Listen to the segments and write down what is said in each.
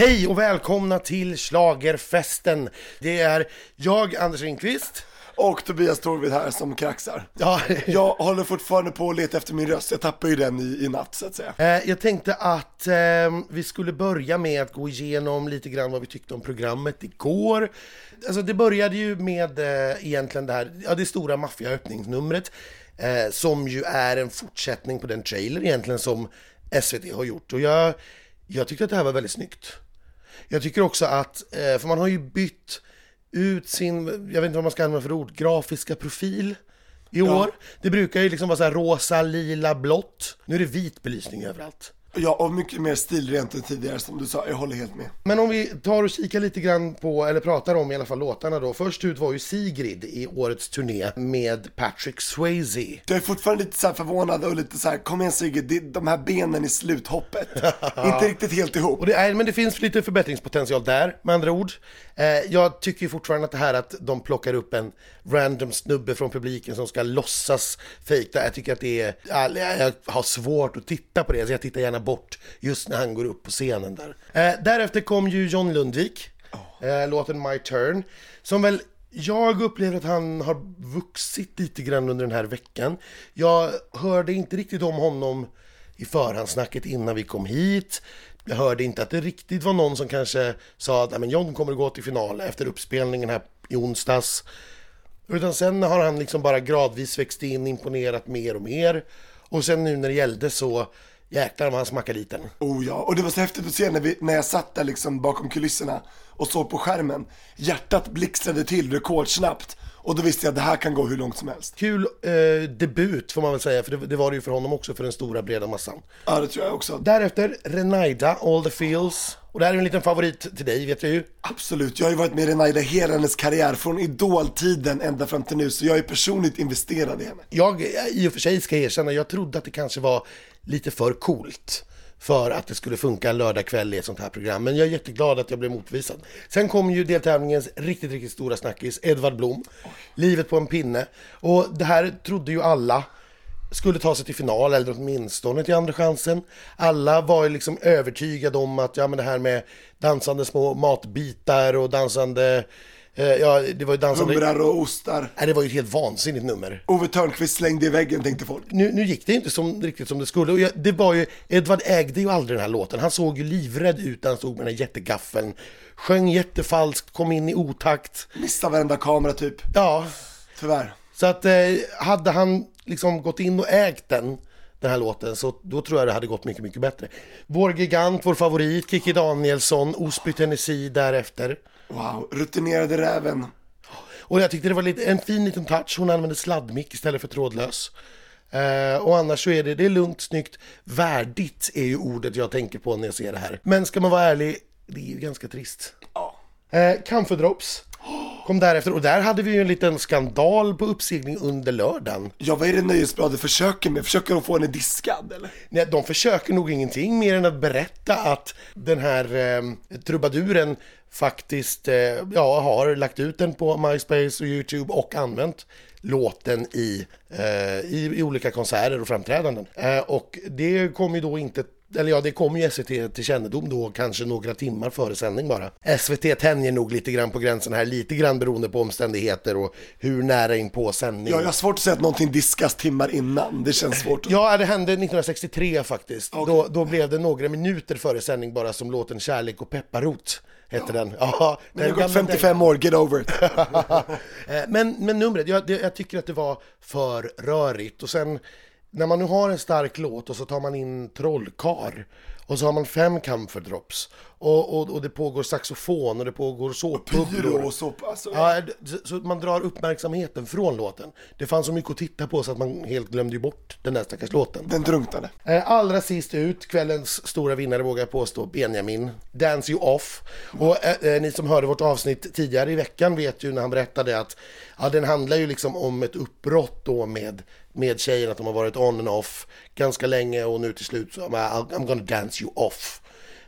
Hej och välkomna till Schlagerfesten. Det är jag, Anders Lindqvist. Och Tobias Torvid här som kraxar. Ja, Jag håller fortfarande på att leta efter min röst, jag tappade ju den i, i natt så att säga. eh, jag tänkte att eh, vi skulle börja med att gå igenom lite grann vad vi tyckte om programmet igår. Alltså det började ju med eh, egentligen det här, ja det stora maffiaöppningsnumret eh, som ju är en fortsättning på den trailer egentligen som SVT har gjort. Och jag, jag tyckte att det här var väldigt snyggt. Jag tycker också att, eh, för man har ju bytt ut sin, jag vet inte vad man ska använda för ord, grafiska profil i år. Det brukar ju liksom vara så rosa, lila, blått. Nu är det vit belysning överallt. Ja, och mycket mer stilrent än tidigare som du sa, jag håller helt med. Men om vi tar och kikar lite grann på, eller pratar om i alla fall låtarna då. Först ut var ju Sigrid i årets turné med Patrick Swayze. Jag är fortfarande lite så här förvånad och lite så här, kom igen Sigge, det- de här benen i sluthoppet. Inte riktigt helt ihop. Och det är, men det finns lite förbättringspotential där, med andra ord. Eh, jag tycker fortfarande att det här att de plockar upp en random snubbe från publiken som ska låtsas fejka, jag tycker att det är, ja, jag har svårt att titta på det, så jag tittar gärna bort just när han går upp på scenen där. Eh, därefter kom ju John Lundvik, eh, låten My Turn, som väl jag upplever att han har vuxit lite grann under den här veckan. Jag hörde inte riktigt om honom i förhandssnacket innan vi kom hit. Jag hörde inte att det riktigt var någon som kanske sa att "Nej, men John kommer att gå till final efter uppspelningen här i onsdags. Utan sen har han liksom bara gradvis växt in, imponerat mer och mer. Och sen nu när det gällde så jäklar vad han smackade dit den. Oh ja, och det var så häftigt att se när, vi, när jag satt där liksom bakom kulisserna och såg på skärmen. Hjärtat blixtrade till rekordsnabbt och då visste jag att det här kan gå hur långt som helst. Kul eh, debut får man väl säga, för det, det var det ju för honom också, för den stora breda massan. Ja, det tror jag också. Därefter Renaida, All the Feels. Och det här är en liten favorit till dig, vet jag ju. Absolut, jag har ju varit med Renaida hela hennes karriär, från idoltiden ända fram till nu, så jag är personligt investerad i henne. Jag, i och för sig ska erkänna, jag trodde att det kanske var lite för coolt för att det skulle funka en lördagkväll i ett sånt här program. Men jag är jätteglad att jag blev motvisad. Sen kom ju deltävlingens riktigt, riktigt stora snackis, Edvard Blom. Livet på en pinne. Och det här trodde ju alla skulle ta sig till final eller åtminstone till andra chansen. Alla var ju liksom övertygade om att ja, men det här med dansande små matbitar och dansande, ja det var ju dansande, Humrar och ostar. nej, det var ju ett helt vansinnigt nummer. Ove Thörnqvist slängde i väggen tänkte folk. Nu, nu gick det inte som, riktigt som det skulle. Och jag, det var ju, Edvard ägde ju aldrig den här låten. Han såg ju livrädd ut när han stod med den här jättegaffeln. Sjöng jättefalskt, kom in i otakt. Missade varenda kamera typ, Ja, tyvärr. så att eh, hade han liksom gått in och ägt den, den här låten, så då tror jag det hade gått mycket, mycket bättre. Vår gigant, vår favorit, Kiki Danielsson, Osby Tennessee därefter. Wow, rutinerade räven. Och jag tyckte det var lite, en fin liten touch. Hon använde sladdmick istället för trådlös. Eh, och annars så är det, det är lugnt, snyggt, värdigt är ju ordet jag tänker på när jag ser det här. Men ska man vara ärlig, det är ju ganska trist. Ja. Eh, Camphor Drops kom därefter och där hade vi ju en liten skandal på uppsegling under lördagen. Ja, vad är det Nöjesbladet försöker med? Försöker de få henne diskad eller? Nej, de försöker nog ingenting mer än att berätta att den här eh, trubaduren faktiskt eh, ja, har lagt ut den på MySpace och YouTube och använt låten i, eh, i, i olika konserter och framträdanden. Eh, och det kom ju då inte eller ja, det kom ju SVT till kännedom då kanske några timmar före sändning bara. SVT tänjer nog lite grann på gränsen här, lite grann beroende på omständigheter och hur nära in på sändning. Ja, jag har svårt att säga att någonting diskas timmar innan. Det känns svårt. att- Ja, det hände 1963 faktiskt. Då, då blev det några minuter före sändning bara som låten Kärlek och pepparrot hette den. Ja, Men det den har gått gamla- 55 år, get over it. Eh, men, men numret, jag, jag tycker att det var för rörigt. Och sen när man nu har en stark låt och så tar man in trollkar och så har man fem camphor drops och, och, och det pågår saxofon och det pågår såpbubblor. och så. Alltså, Ja, så- man drar uppmärksamheten från låten. Det fanns så mycket att titta på så att man helt glömde ju bort den där stackars låten. Den drunknade. Eh, Allra sist ut, kvällens stora vinnare vågar jag påstå, Benjamin, Dance You Off. Och eh, eh, ni som hörde vårt avsnitt tidigare i veckan vet ju när han berättade att ja, den handlar ju liksom om ett uppbrott då med, med tjejen, att de har varit on and off ganska länge och nu till slut så, I'm gonna dance you off.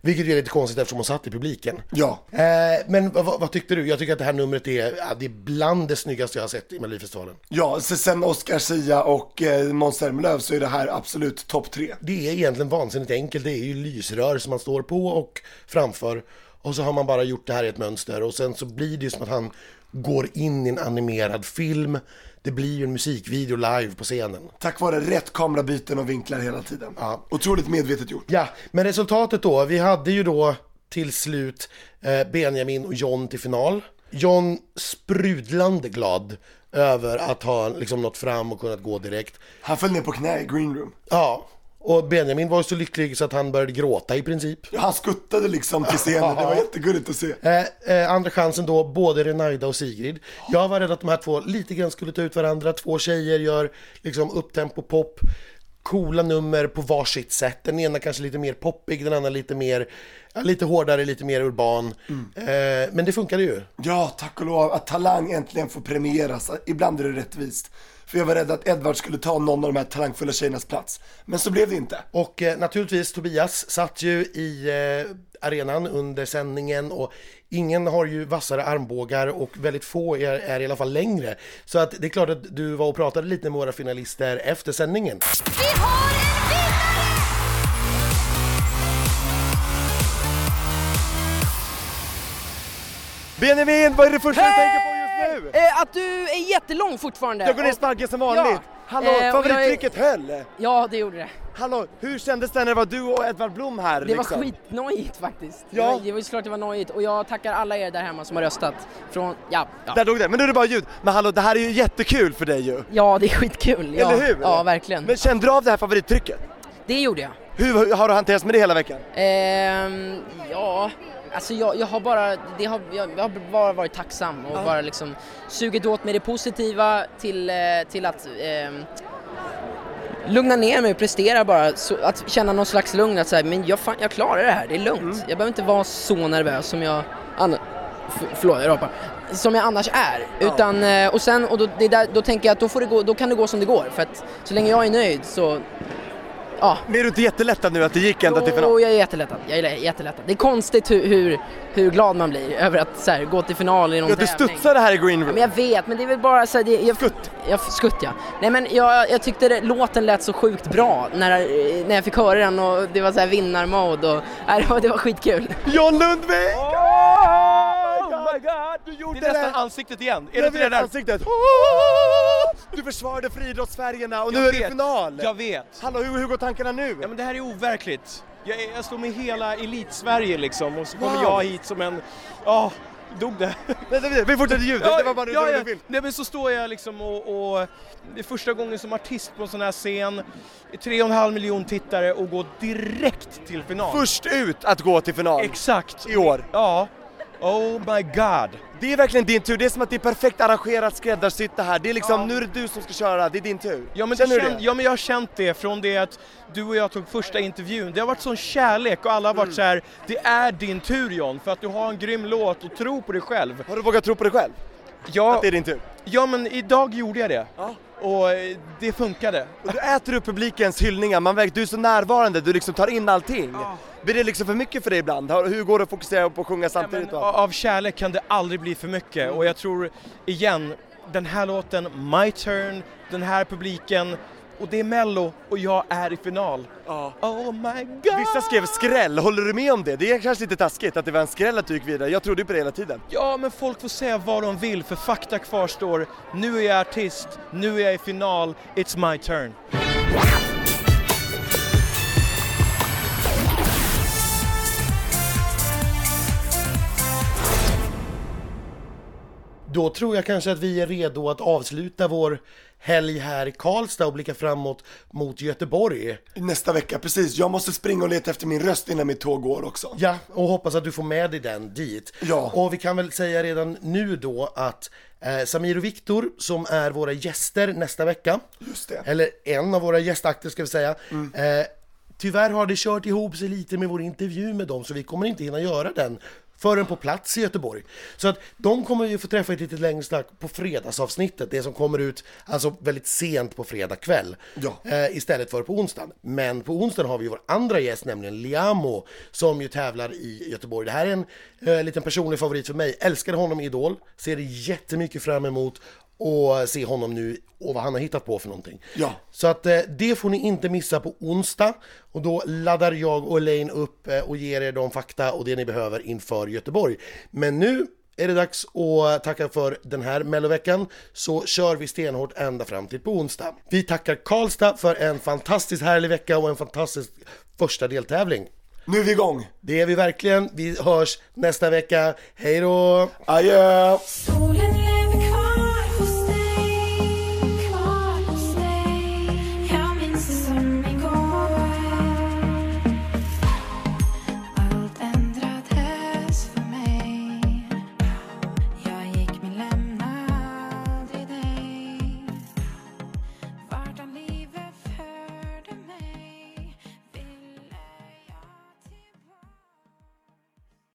Vilket är lite konstigt eftersom hon satt i publiken. Ja. Eh, men vad, vad, vad tyckte du? Jag tycker att det här numret är, ja, det är bland det snyggaste jag har sett i Melodifestivalen. Ja, så sen Oscar Sia och eh, Måns Zelmerlöw så är det här absolut topp tre. Det är egentligen vansinnigt enkelt. Det är ju lysrör som man står på och framför. Och så har man bara gjort det här i ett mönster och sen så blir det ju som att han går in i en animerad film. Det blir ju en musikvideo live på scenen. Tack vare rätt kamerabyten och vinklar hela tiden. Ja. Otroligt medvetet gjort. Ja, men resultatet då. Vi hade ju då till slut eh, Benjamin och John till final. John sprudlande glad över att ha liksom nått fram och kunnat gå direkt. Han föll ner på knä i green room. Ja, och Benjamin var så lycklig så att han började gråta i princip. Ja, han skuttade liksom till scenen, det var jättegulligt att se. Eh, eh, andra chansen då, både Renaida och Sigrid. Jag var rädd att de här två lite grann skulle ta ut varandra. Två tjejer gör liksom upptempo pop, coola nummer på varsitt sätt. Den ena kanske lite mer poppig, den andra lite mer, lite hårdare, lite mer urban. Eh, men det funkade ju. Ja, tack och lov att Talang äntligen får premieras. Ibland är det rättvist. För jag var rädd att Edvard skulle ta någon av de här talangfulla tjejernas plats. Men så blev det inte. Och eh, naturligtvis, Tobias satt ju i eh, arenan under sändningen och ingen har ju vassare armbågar och väldigt få är, är i alla fall längre. Så att det är klart att du var och pratade lite med våra finalister efter sändningen. Vi har en vinnare! Benjamin, vad är det första du tänker på nu? Eh, att du är jättelång fortfarande. Jag går ner sparken som vanligt. Ja. Hallå, Eh, och jag favorittrycket höll! Ja, det gjorde det. Hallå, hur kändes det när det var du och Edvard Blom här? Det liksom? var skitnojigt faktiskt. Ja. Det var- ju såklart det var nojigt och jag tackar alla er där hemma som har röstat. Från, ja, ja. Där dog det, men nu är det bara ljud. Men hallå, det här är ju jättekul för dig ju. ja det är skitkul. Ja. Eller hur? Ja, verkligen. Men kände du av det här favorittrycket? Det gjorde jag. Hur har du hanterats med det hela veckan? Ehm, ja, alltså jag, jag har bara, det har, jag, jag har bara varit tacksam och bara liksom sugit åt mig det positiva till, eh, till att ehm, lugna ner mig och prestera bara, så, att känna någon slags lugn att säga, men jag, fan, jag klarar det här, det är lugnt. Jag behöver inte vara så nervös som jag, anna, f- förlåt jag rapar, som jag annars är. Utan, eh, och sen, och då, där, då tänker jag att då, får det gå, då kan det gå som det går, för att så länge jag är nöjd så, ja, Men är du inte jättelättad nu att det gick ända till final? Jo, jag är jättelättad. Jag är jättelättad. Det är konstigt hur, hur, hur glad man blir över att så här, gå till final i någon Ja, du tävling. studsade här i green Ja, room. men jag vet, men det är väl bara så här, det, jag, Skutt. Jag, skutt ja. Nej men jag, jag tyckte det, låten lät så sjukt bra när, när jag fick höra den och det var så här vinnarmode och nej, det, var, det var skitkul. John Lundvik! Oh my god! Du gjorde det är det! nästan ansiktet igen. Är det Jag inte det där? ansiktet! Du försvarade friidrottsfärgerna och nu Jag är det vet. final! Jag vet. Hallå, hur, hur går tankarna nu? Ja men det här är overkligt. Jag, jag står med hela elit-Sverige liksom och så kommer Wow. jag hit som en... Ja, dog det? Nej, vi fortsätter ljudet, det var bara det ja, ja. en film. Nej men så står jag liksom och, och det är första gången som artist på en sån här scen, tre och en halv miljon tittare och går direkt till final. Först ut att gå till final. Exakt. I år. Ja. Oh my god. Det är verkligen din tur, det är som att det är perfekt arrangerat, skräddarsytt det här. Det är liksom, Ja. nu är det du som ska köra, det är din tur. Ja men, Känner du känd, det? ja men jag har känt det från det att du och jag tog första intervjun. Det har varit sån kärlek och alla har Mm. varit så här: det är din tur John, för att du har en grym låt och tro på dig själv. Har du vågat tro på dig själv? Ja, Att det är din tur? ja men idag gjorde jag det. Ja. Och eh, det funkade. Och du äter upp publikens hyllningar, man verkar, du är så närvarande, du liksom tar in allting. Blir det liksom för mycket för dig ibland? Hur går det att fokusera på att sjunga Ja, samtidigt? men, då? av kärlek kan det aldrig bli för mycket och jag tror, igen, den här låten, My Turn, den här publiken och det är mello och jag är i final. Ja. Oh my god! Vissa skrev skräll, håller du med om det? Det är kanske lite taskigt att det var en skräll att du gick vidare, jag trodde ju på det hela tiden. Ja, men folk får säga vad de vill för fakta kvarstår. Nu är jag artist, nu är jag i final, it's my turn. Då tror jag kanske att vi är redo att avsluta vår helg här i Karlstad och blicka framåt mot Göteborg. Nästa vecka, precis. Jag måste springa och leta efter min röst innan mitt tåg går också. Ja, och hoppas att du får med dig den dit. Ja. Och vi kan väl säga redan nu då att eh, Samir och Viktor som är våra gäster nästa vecka, Just det. eller en av våra gästakter ska vi säga, eh, tyvärr har det kört ihop sig lite med vår intervju med dem så vi kommer inte hinna göra den förrän på plats i Göteborg. Så att de kommer ju få träffa ett lite längre snack på fredagsavsnittet, det som kommer ut alltså väldigt sent på fredag kväll. Ja. Eh, istället för på onsdagen. Men på onsdagen har vi vår andra gäst, nämligen Liamo, som ju tävlar i Göteborg. Det här är en eh, liten personlig favorit för mig. Älskade honom i Idol, ser jättemycket fram emot och se honom nu och vad han har hittat på för någonting. Ja. Så att eh, det får ni inte missa på onsdag och då laddar jag och Elaine upp eh, och ger er de fakta och det ni behöver inför Göteborg. Men nu är det dags att tacka för den här melloveckan så kör vi stenhårt ända fram till på onsdag. Vi tackar Karlstad för en fantastiskt härlig vecka och en fantastisk första deltävling. Nu är vi igång. Det är vi verkligen. Vi hörs nästa vecka. Hej då! Adjö!